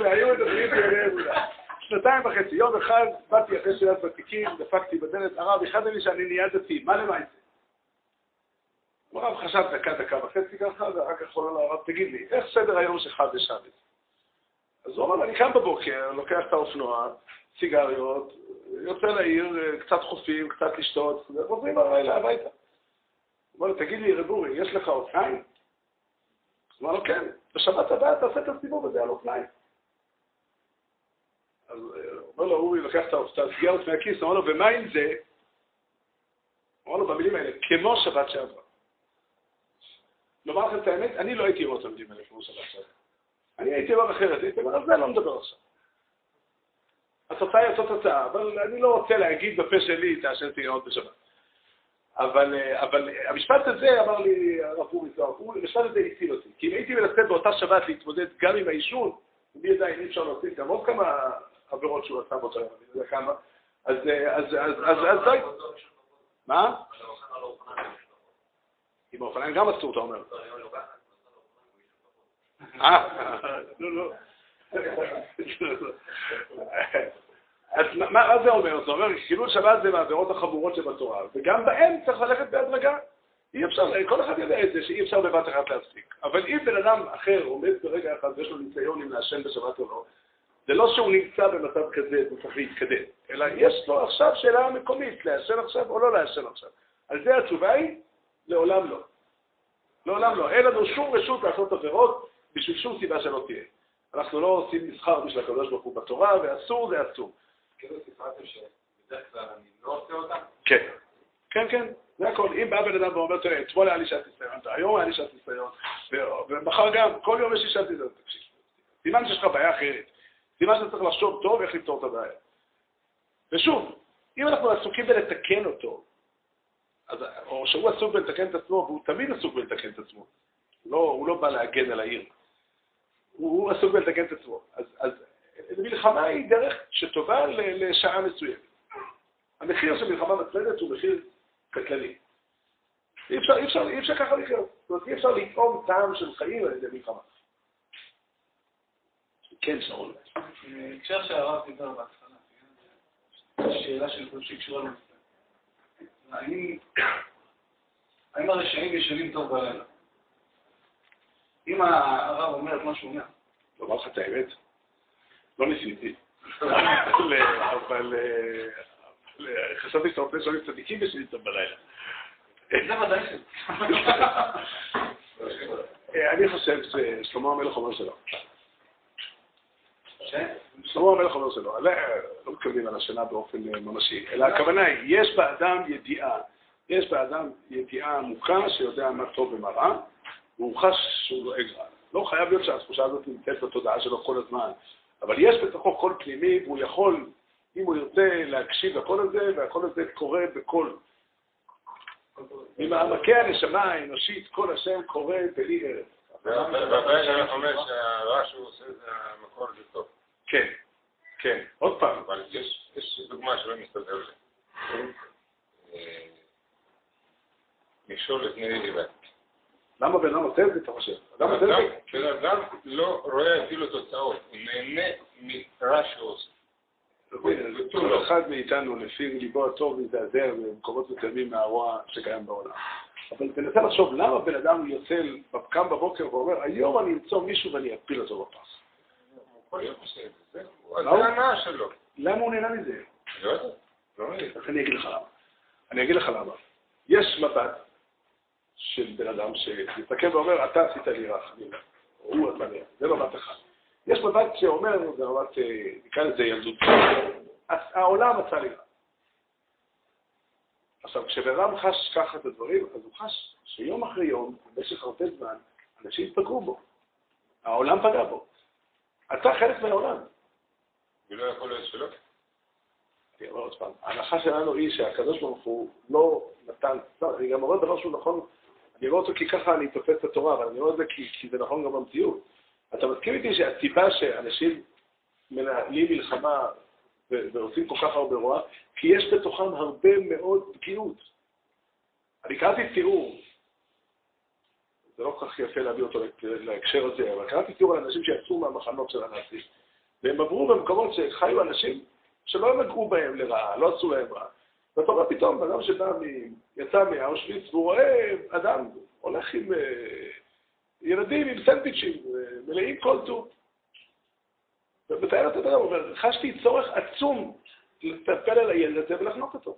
והיו מדברים בענייני אמונה. שנתיים וחצי, יום אחד באתי אחרי שאלת ותיקים, דפקתי בדלת, הרב, אחד לי שאני נהיה דתי, מה למעשה? הרב חשב דקה, דקה וחצי ככה, ואחר כך לו, הרב, תגיד לי, איך סדר היום שלך בשבת? אז הוא אמר, אני קם בבוקר, לוקח את האופנוע, סיגריות, יוצא לעיר, קצת חופים, קצת לשתות, וחוזרים הלילה הביתה. אמר לו, תגיד לי, רב אורי, יש לך אופניים? אמר לו, כן, בשבת הבאה תעשה את הסיבוב הזה על אופניים. אז אה, אומר לו, אורי לקח את הסיגרות מהכיס, אמר לו, ומה עם זה? אמר לו במילים האלה, כמו שבת שעברה. לומר לכם את האמת, אני לא הייתי אומר את האלה כמו שבת שעברה. אני הייתי אומר אחרת, הייתי אומר, על זה לא מדבר עכשיו. התוצאה היא אותה תוצאה, אבל אני לא רוצה להגיד בפה שלי, תעשן סיגרות בשבת. אבל, אה, אבל המשפט הזה, אמר לי הרב אורי זוהר, המשפט הזה הציל אותי. כי אם הייתי מנסה באותה שבת להתמודד גם עם העישון, מי יודע אם אי אפשר להוסיף גם עוד כמה עבירות שהוא עשה באותו יום, אני לא יודע כמה, אז אה, אז, אז, אז, אז די. מה? עם האופניים גם אסור, אתה אומר. אה, לא, לא. אז מה זה אומר? זה אומר, חילול שבת זה מהעבירות החמורות שבתורה, וגם בהן צריך ללכת בהדרגה. אי אפשר, כל אחד יודע את זה, שאי אפשר בבת אחת להפסיק. אבל אם בן אדם אחר עומד ברגע אחד ויש לו ניסיון אם לעשן בשבת או לא, זה לא שהוא נמצא במצב כזה והוא צריך להתקדם, אלא יש לו עכשיו שאלה מקומית, לעשן עכשיו או לא לעשן עכשיו. על זה התשובה היא, לעולם לא. לעולם לא. אין לנו שום רשות לעשות עבירות בשביל שום סיבה שלא תהיה. אנחנו לא עושים מסחר בשביל הקדוש ברוך הוא בתורה, ואסור זה אסור. כאילו סיפרתם שבדרך כלל אני לא עושה אותם? כן, כן, כן, זה הכל. אם בא בן אדם ואומר, תראה, אתמול היה לי שעת ניסיון, היום היה לי שעת ניסיון, ומחר גם, כל יום יש לי שעת ניסיון. תקשיב, סימן שיש לך בעיה אחרת. סימן שאתה צריך לחשוב טוב איך לפתור את הבעיה. ושוב, אם אנחנו עסוקים בלתקן אותו, אז, או שהוא עסוק בלתקן את עצמו, והוא תמיד עסוק בלתקן את עצמו, לא, הוא לא בא להגן על העיר, הוא, עסוק בלתקן את עצמו. אז, אז מלחמה היא דרך שטובה לשעה מסוימת. המחיר של מלחמה מצלדת הוא מחיר קטלני. אי אפשר, אי אפשר, אי אפשר ככה לחיות. זאת אומרת, אי אפשר לטעום טעם של חיים על ידי מלחמה. כן, שרון. בהקשר שהרב דיבר בהתחלה, שאלה של כל שקשורה לנושא. האם הרשעים ישנים טוב בלילה? אם הרב אומר את מה שהוא אומר. לומר לך את האמת, לא ניסיתי. (laughs) אבל חשבתי שאתה רוצה לשאול צדיקים ישנים טוב בלילה. זה ודאי ש... (laughs) אני חושב ששלמה המלך אומר שלא. שלמה המלך אומר שלא. לא מתכוונים על השנה באופן ממשי, אלא הכוונה היא, יש באדם ידיעה, יש באדם ידיעה עמוקה שיודע מה טוב ומה רע, והוא חש שהוא לועג רע. לא חייב להיות שהתחושה הזאת נמצאת בתודעה שלו כל הזמן, אבל יש בתוכו קול פנימי, והוא יכול, אם הוא ירצה, להקשיב לקול הזה, והקול הזה קורה בקול. ממעמקי הנשמה האנושית, קול השם קורא בלי ערב. שאנחנו אומר שהרע שהוא עושה זה המקור זה טוב. כן, כן. עוד פעם. אבל יש דוגמה שלא מסתדר לי. אה, מכשול לפני ריבה. למה בן אדם עושה את זה, אתה חושב? אדם עושה את זה? בן אדם לא רואה אפילו תוצאות, הוא נהנה מרע שהוא עושה. כל אחד מאיתנו, לפי ליבו הטוב, מזעזע במקומות מסוימים מהרוע שקיים בעולם. אבל תנסה לחשוב, למה בן אדם יוצא, קם בבוקר ואומר, היום אני אמצוא מישהו ואני אפיל אותו את זה, ההנאה שלו. למה הוא נהנה מזה? לא יודע, לא יודע. אני אגיד לך למה. אני אגיד לך למה. יש מבט של בן אדם שמסתכל ואומר, אתה עשית לי רע, חלילה. הוא עשה לי זה מבט אחד. יש מבט שאומר, זה מבט, נקרא לזה ילדות, העולם עשה לי רע. עכשיו, כשבן אדם חש ככה את הדברים, אז הוא חש שיום אחרי יום, במשך הרבה זמן, אנשים פגעו בו. העולם פגע בו. אתה חלק מהעולם. ולא יכול להיות שלא? אני אומר עוד פעם, ההנחה שלנו היא שהקדוש ברוך הוא לא נתן, לא, אני גם אומר דבר שהוא נכון, אני רואה אותו כי ככה אני תופס את התורה, אבל אני רואה את זה כי, כי זה נכון גם במציאות. אתה מסכים איתי שהסיבה שאנשים מנהלים מלחמה ועושים כל כך הרבה רוע, כי יש בתוכם הרבה מאוד פגיעות. אני קראתי תיאור, זה לא כל כך יפה להביא אותו להקשר הזה, אבל קראתי תיאור על אנשים שיצאו מהמחנות של הנאצים, והם עברו במקומות שחיו אנשים שלא נגעו בהם לרעה, לא עשו להם רע. ואתה רואה פתאום, אדם שבא, יצא מאושוויץ, והוא רואה אדם הולך עם אה, ילדים עם סנדוויצ'ים, אה, מלאים כל טוב. ומתאר את הדבר, הוא אומר, חשתי צורך עצום לטפל על הילד הזה ולחנוק אותו.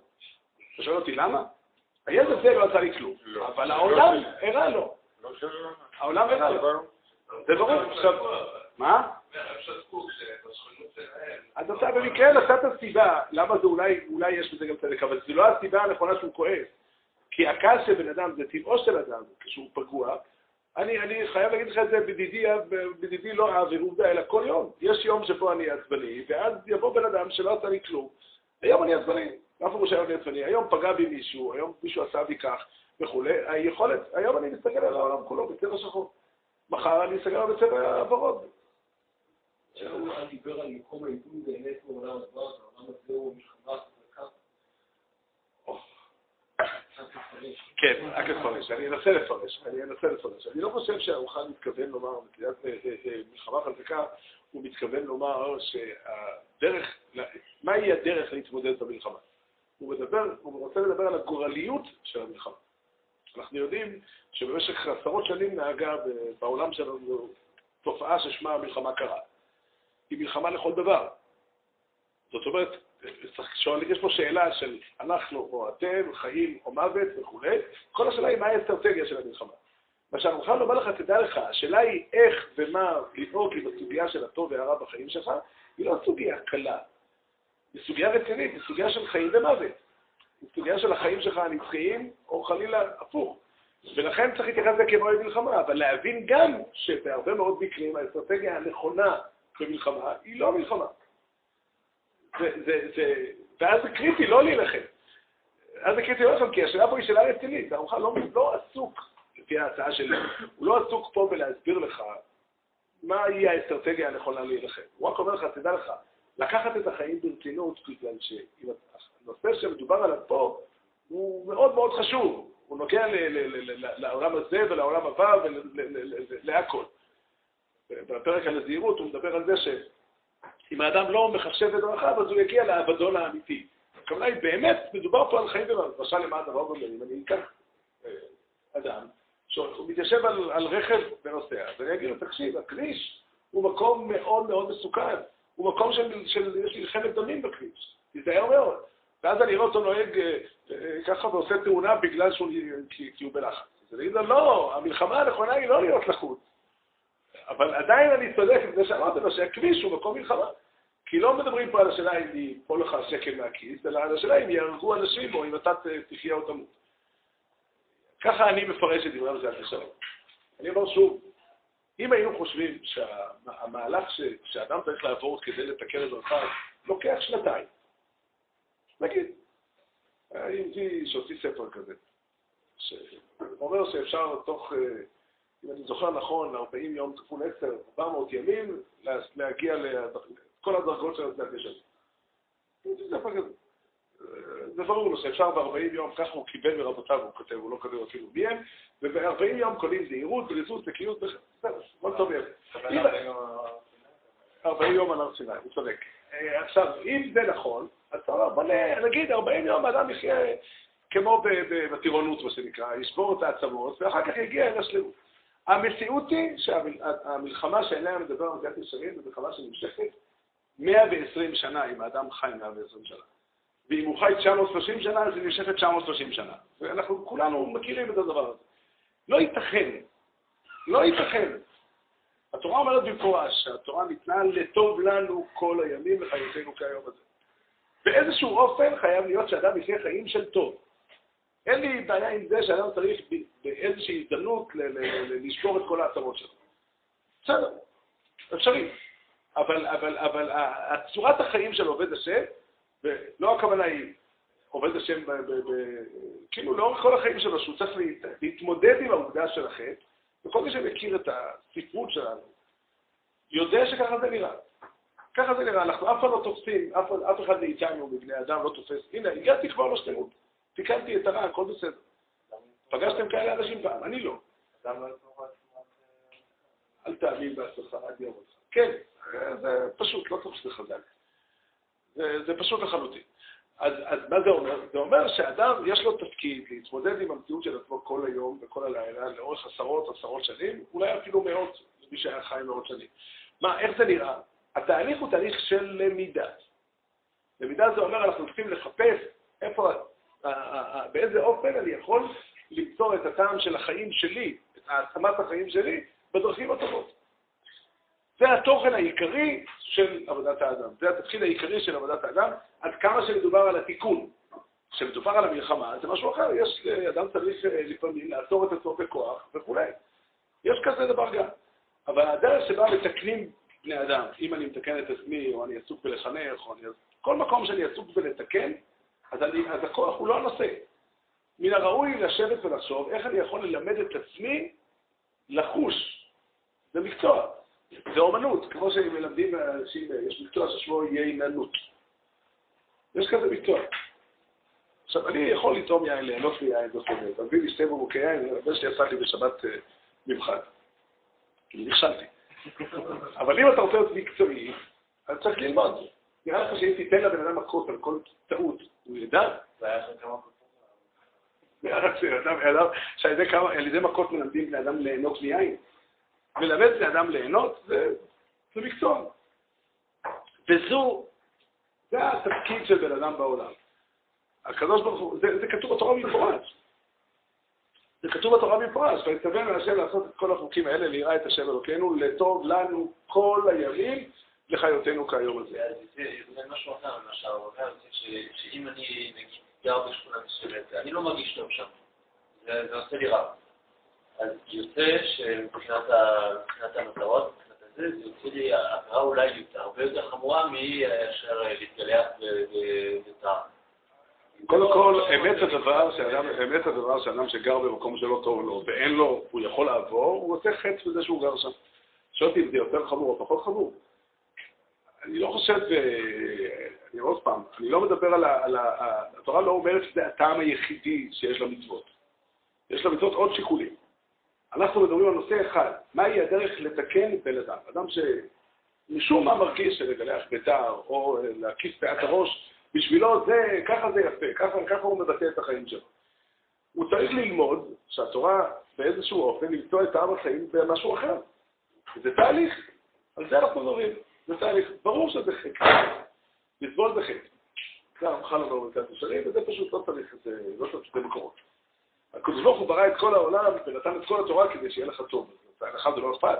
אתה שואל אותי למה? הילד הזה לא עשה לי כלום, לא. אבל העולם הראה לו. לא. העולם הראה לו. זה ברור. עכשיו, מה? אז אתה במקרה נתת סיבה, למה זה אולי, אולי יש בזה גם צדק, אבל זו לא הסיבה הנכונה שהוא כועס. כי הכעס של בן אדם, זה טבעו של אדם, כשהוא פגוע. אני, אני חייב להגיד לך את זה בדידי, בדידי לא אהב ועובדה, אלא כל יום. יש יום שבו אני עצבני, ואז יבוא בן אדם שלא עשה לי כלום. היום אני עצבני, אף אחד שהיום אני עצבני. היום פגע בי מישהו, היום מישהו עשה בי כך וכולי. היכולת, היום אני מסתכל על העולם כולו בצבע שחור. מחר אני אסתכל עליו בצבע הוורוד. שהוא דיבר על מקום העיתוי באמת בעולם הבא, והעולם הזה הוא מלחמה חזקה. כן, רק לפרש, אני אנסה לפרש, אני אנסה לפרש. אני לא חושב שהאוכל מתכוון לומר, בתחילת אה, אה, אה, מלחמה חזקה, הוא מתכוון לומר שהדרך, מהי הדרך להתמודד במלחמה? הוא מדבר, הוא רוצה לדבר על הגורליות של המלחמה. אנחנו יודעים שבמשך עשרות שנים נהגה בעולם שלנו תופעה ששמה המלחמה קרה. היא מלחמה לכל דבר. זאת אומרת, לשאול, יש פה שאלה של אנחנו או אתם, חיים או מוות וכולי, כל השאלה היא מה האסטרטגיה של המלחמה. מה שאני מוכן לומר לך, תדע לך, השאלה היא איך ומה לנהוג לי בסוגיה של הטוב והרע בחיים שלך, היא לא סוגיה קלה. היא סוגיה רצינית, היא סוגיה של חיים ומוות. היא סוגיה של החיים שלך הנצחיים, או חלילה הפוך. ולכן צריך להתייחס לזה כמועד מלחמה, אבל להבין גם שבהרבה מאוד מקרים האסטרטגיה הנכונה במלחמה היא לא מלחמה. זה, זה, זה, ואז זה קריטי לא להילחם. אז זה קריטי לא להילחם, כי השאלה פה היא שאלה רצינית. הרמח"ל לא, לא עסוק, לפי ההצעה שלי, הוא לא עסוק פה בלהסביר לך מהי האסטרטגיה הנכונה להילחם. הוא רק אומר לך, תדע לך, לקחת את החיים ברצינות, בגלל שהנושא שמדובר עליו פה הוא מאוד מאוד חשוב. הוא נוגע לעולם הזה ולעולם הבא ולהכל. בפרק על הזהירות הוא מדבר על זה שאם האדם לא מחשב את דרכיו, אז הוא יגיע לאבדון האמיתי. הכוונה היא, באמת, מדובר פה על חיים ומוות. למשל, למה הדבר במילים, אני אקח אה, אדם, שהוא מתיישב על, על רכב ונוסע, ואני אגיד לו, תקשיב, הכביש הוא מקום מאוד מאוד מסוכן. הוא מקום של, של יש מלחמת דמים בכביש. תיזהר מאוד. ואז אני רואה אותו נוהג אה, אה, ככה ועושה תאונה בגלל שהוא, כי, כי הוא בלחץ. אז אני אגיד לו, לא, המלחמה הנכונה היא לא להיות לחוץ. אבל עדיין אני צודק עם זה שאמרתי לו שהכביש הוא מקום מלחמה. כי לא מדברים פה על השאלה אם ייפול לך שקל מהכיס, אלא על השאלה אם יהרגו אנשים או אם אתה תחיה או תמות. ככה אני מפרש את דברי המזל לשלום. אני אומר שוב, אם היינו חושבים שהמהלך ש... שאדם צריך לעבור כדי לתקן את דרכיו לוקח שנתיים, נגיד, יהודי שהוציא ספר כזה, שאומר שאפשר תוך, אה, אם אני זוכר נכון, 40 יום כפול 10, 400 ימים, להגיע לכל הדרגות של הצדק ישן. זה ברור לו שאפשר ב-40 יום, ככה הוא קיבל מרבותיו, הוא כותב, הוא לא כותב אפילו מי הם, וב-40 יום קונים זהירות, בריזות, נקיות, בסדר, כל טוב יפה. 40 יום על הר סיני, הוא צודק. אה, עכשיו, אם זה נכון, אז אתה אומר, בוא נגיד 40 יום אדם יחיה כמו בטירונות, מה שנקרא, ישבור את העצמות, ואחר כך יגיע אל השלמות. המציאות היא שהמלחמה שעליה מדבר מדינת ישרים זו מלחמה שנמשכת 120 שנה, אם האדם חי 120 שנה. ואם הוא חי 930 שנה, אז היא נמשכת 930 שנה. ואנחנו כולנו מכירים את הדבר הזה. לא ייתכן, לא ייתכן. התורה אומרת במפורש שהתורה ניתנה לטוב לנו כל הימים וחיותינו כהיום הזה. באיזשהו אופן חייב להיות שאדם יחיה חיים של טוב. אין לי בעיה עם זה שאדם צריך באיזושהי הזדמנות לשבור את כל העצמות שלו. בסדר, אפשרי. אבל, אבל, אבל צורת החיים של עובד השם, ולא הכוונה היא עובד השם, ב, ב, ב, כאילו לאורך כל החיים שלו, שהוא צריך להתמודד עם העובדה של החטא, וכל מי שמכיר את הספרות שלנו, יודע שככה זה נראה. ככה זה נראה, אנחנו אף פעם לא תופסים, אף, אף אחד מאיתנו, מבני אדם, לא תופס. הנה, הגעתי כבר לשלמות, תיקנתי את הרע, הכל בסדר. פגשתם כאלה אנשים פעם, אני לא. אל תאמין בעצמך עד יום אותך. כן, זה פשוט, לא צריך שזה חזק. זה, זה פשוט לחלוטין. אז, אז מה זה אומר? זה אומר שאדם, יש לו תפקיד להתמודד עם המציאות של עצמו כל היום וכל הלילה, לאורך עשרות, עשרות שנים, אולי אפילו מאות, מי שהיה חי מאות שנים. מה, איך זה נראה? התהליך הוא תהליך של למידה. למידה זה אומר, אנחנו צריכים לחפש איפה באיזה אופן אני יכול למצוא את הטעם של החיים שלי, את העצמת החיים שלי, בדרכים הטובות. זה התוכן העיקרי של עבודת האדם. זה התפקיד העיקרי של עבודת האדם, עד כמה שמדובר על התיקון. כשמדובר על המלחמה, זה משהו אחר. יש, אדם צריך אה, לפעמים לעצור את עצמו בכוח וכולי. יש כזה דבר גם. אבל הדרך שבה מתקנים בני אדם, אם אני מתקן את עצמי, או אני עסוק בלחנך, או אני... כל מקום שאני עסוק בלתקן, אז, אני, אז הכוח הוא לא הנושא. מן הראוי לשבת ולחשוב איך אני יכול ללמד את עצמי לחוש. זה מקצוע, זה אומנות, כמו שמלמדים אנשים, יש מקצוע ששמו ייננות. יש כזה מקצוע. עכשיו, אני יכול לטעום יין, ליהנות מיין וכו', תביא לי שתי בקבוקי יין, הבן שלי עשה לי בשבת אה, מבחן. נכשלתי. אבל אם אתה רוצה להיות מקצועי, אז צריך ללמוד. נראה לך שאם תיתן לבן אדם מכות על כל טעות, הוא ידע? זה היה לכם כמה על ידי מכות מלמדים בני אדם ליהנות מיין. מלמד בני אדם ליהנות זה, מקצוע. וזו, זה התפקיד של בן אדם בעולם. הקדוש ברוך הוא, זה, זה כתוב בתורה במפורש. זה כתוב בתורה במפורש, ויצווה מהשם לעשות את כל החוקים האלה, ליראה את השם אלוקינו, לטוב לנו כל הימים לחיותנו כיום הזה. זה משהו אחר ממה שהרב אומר, שאם אני נגיד גר בשכונה מסוימת, אני לא מרגיש טוב שם, זה עושה לי רע. אז יוצא שמבחינת המטרות, מבחינת הזה, זה יוצא לי הכרה אולי הרבה יותר חמורה מאשר להתגלח בטעם. קודם כל, אמת הדבר שאדם, אמת הדבר שאדם שגר במקום שלא טוב לו ואין לו, הוא יכול לעבור, הוא עושה חטא בזה שהוא גר שם. שואל אותי אם זה יותר חמור או פחות חמור. אני לא חושב, אה, אני עוד פעם, אני לא מדבר על ה... על ה התורה לא אומרת שזה הטעם היחידי שיש למצוות. יש למצוות עוד שיקולים. אנחנו מדברים על נושא אחד, מהי הדרך לתקן בן אדם. אדם שמשום מה מרגיש שלגלח ביתר או אה, להקיף פאת הראש, בשבילו זה, ככה זה יפה, ככה, ככה הוא מבטא את החיים שלו. הוא צריך ללמוד שהתורה באיזשהו אופן למצוא את טעם החיים במשהו אחר. זה תהליך, על זה אנחנו מדברים, זה תהליך. ברור שזה חטא, לסבול זה חטא. זה הרמח"ל אומר בקצת ישרים, וזה פשוט לא צריך את זה, לא צריך שתי מקורות. הקדוש ברוך הוא ברא את כל העולם ונתן את כל התורה כדי שיהיה לך טוב. לך זה לא אכפת.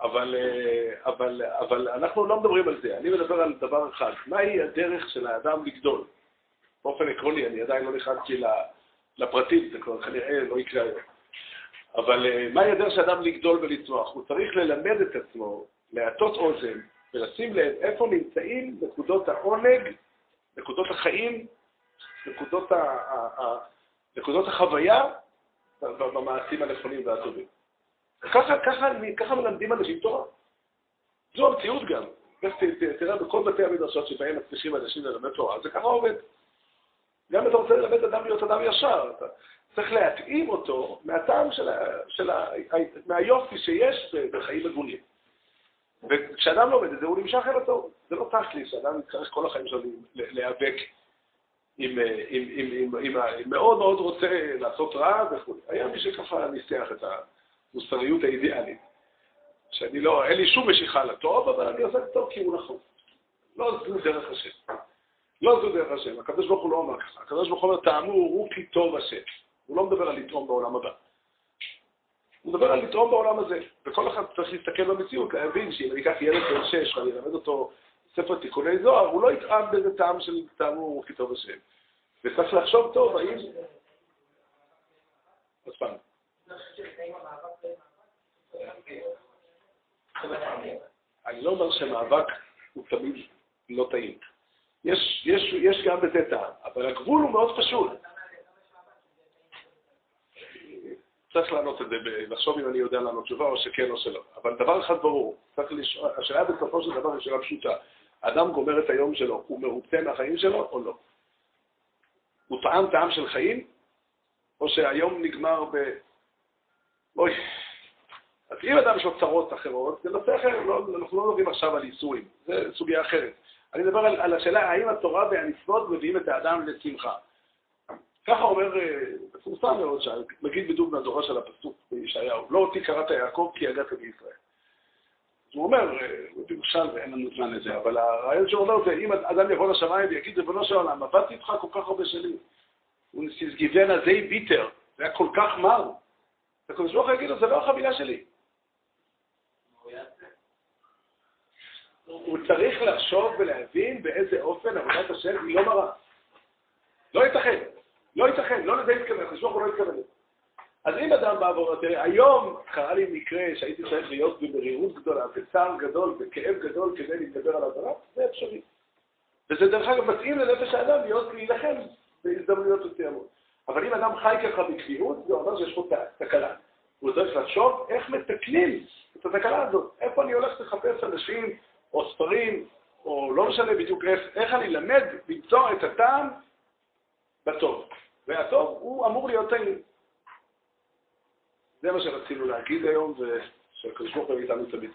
אבל, אה, אבל, אבל אנחנו לא מדברים על זה, אני מדבר על דבר אחד, מהי הדרך של האדם לגדול? באופן עקרוני, אני עדיין לא נכנסתי לפרטים, זה כבר כנראה לא יקרה היום. אבל אה, מהי הדרך של האדם לגדול ולצמוח? הוא צריך ללמד את עצמו, להטות אוזן ולשים לב איפה נמצאים נקודות העונג, נקודות החיים, נקודות, ה, ה, ה, נקודות החוויה במעשים הנכונים והטובים. ככה, ככה, ככה מלמדים אנשים תורה. זו המציאות גם. תראה בכל בתי המדרשות שבהם מצליחים אנשים ללמד תורה, זה ככה עובד. גם אם אתה רוצה ללמד אדם להיות אדם ישר, אתה צריך להתאים אותו מהטעם של ה, של ה, מהיופי שיש בחיים הגונים. וכשאדם לומד את זה, הוא נמשך אל הטוב. זה לא תכלי שאדם יצטרך כל החיים שלו להיאבק עם, אה, עם, עם, עם, עם, ה- עם מאוד מאוד רוצה לעשות רע וכו'. היה מי שככה ניסח את המוסריות האידיאלית. שאני לא, אין לי שום משיכה לטוב, אבל אני עושה את הטוב כי הוא נכון. לא זו דרך השם. לא זו דרך השם. הוא לא אומר ככה. הוא אומר, טעמו הוא כי טוב השם. הוא לא מדבר על לטעום בעולם הבא. הוא מדבר על לטעום בעולם הזה. וכל אחד צריך להסתכל במציאות, להבין שאם אני אקח ילד בן שש ואני אלמד אותו ספר תיקוני זוהר, הוא לא יטעם באיזה טעם של טעמו כי טוב השם. וצריך לחשוב טוב, האם... עוד פעם. אני לא אומר שמאבק הוא תמיד לא טעים. יש, יש גם בזה טעם, אבל הגבול הוא מאוד פשוט. צריך לענות את זה, לחשוב אם אני יודע לענות תשובה או שכן או שלא. אבל דבר אחד ברור, צריך לשאול, השאלה בסופו של דבר היא שאלה פשוטה. האדם גומר את היום שלו, הוא מרוצה מהחיים שלו או לא? הוא טעם טעם של חיים, או שהיום נגמר ב... אוי, אז אם אדם יש לו צרות אחרות, זה נושא אחר, לא, אנחנו לא מדברים עכשיו על איסורים, זה סוגיה אחרת. אני מדבר על, על השאלה האם התורה והמצוות מביאים את האדם לשמחה. ככה אומר, אה, מפורסם מאוד, שמגיד בדיוק מהדורה של הפסוק בישעיהו, לא אותי קראת יעקב כי הגעת בישראל. אז הוא אומר, אה, הוא במשל ואין לנו זמן לזה, אבל הרעיון שהוא אומר זה, אם אדם יבוא לשמיים ויגיד, ריבונו של עולם, עבדתי איתך כל כך הרבה שנים, וסיסגיבנה די ביטר, זה היה כל כך מר. הקדוש ברוך הוא יגיד לו, זה לא החבילה שלי. הוא צריך לחשוב ולהבין באיזה אופן עבודת השם היא לא מרה. לא ייתכן, לא ייתכן, לא לזה התכוון, הקדוש ברוך הוא לא התכוון. אז אם אדם בא ואומר, תראה, היום קרה לי מקרה שהייתי צריך להיות במרירות גדולה, בצער גדול, בכאב גדול כדי להתגבר על הדבר, זה אפשרי. וזה דרך אגב מתאים לנפש האדם להיות להילחם בהזדמנויות מסוימות. אבל אם אדם חי ככה בקביעות, זה אומר שיש פה תקלה. הוא צריך לחשוב איך מתקנים את התקלה הזאת. איפה אני הולך לחפש אנשים, או ספרים, או לא משנה בדיוק איך, איך אני למד למצוא את הטעם בטוב. והטוב הוא אמור להיות טעים. זה מה שרצינו להגיד היום, ושהקדוש ברוך הוא איתנו תמיד.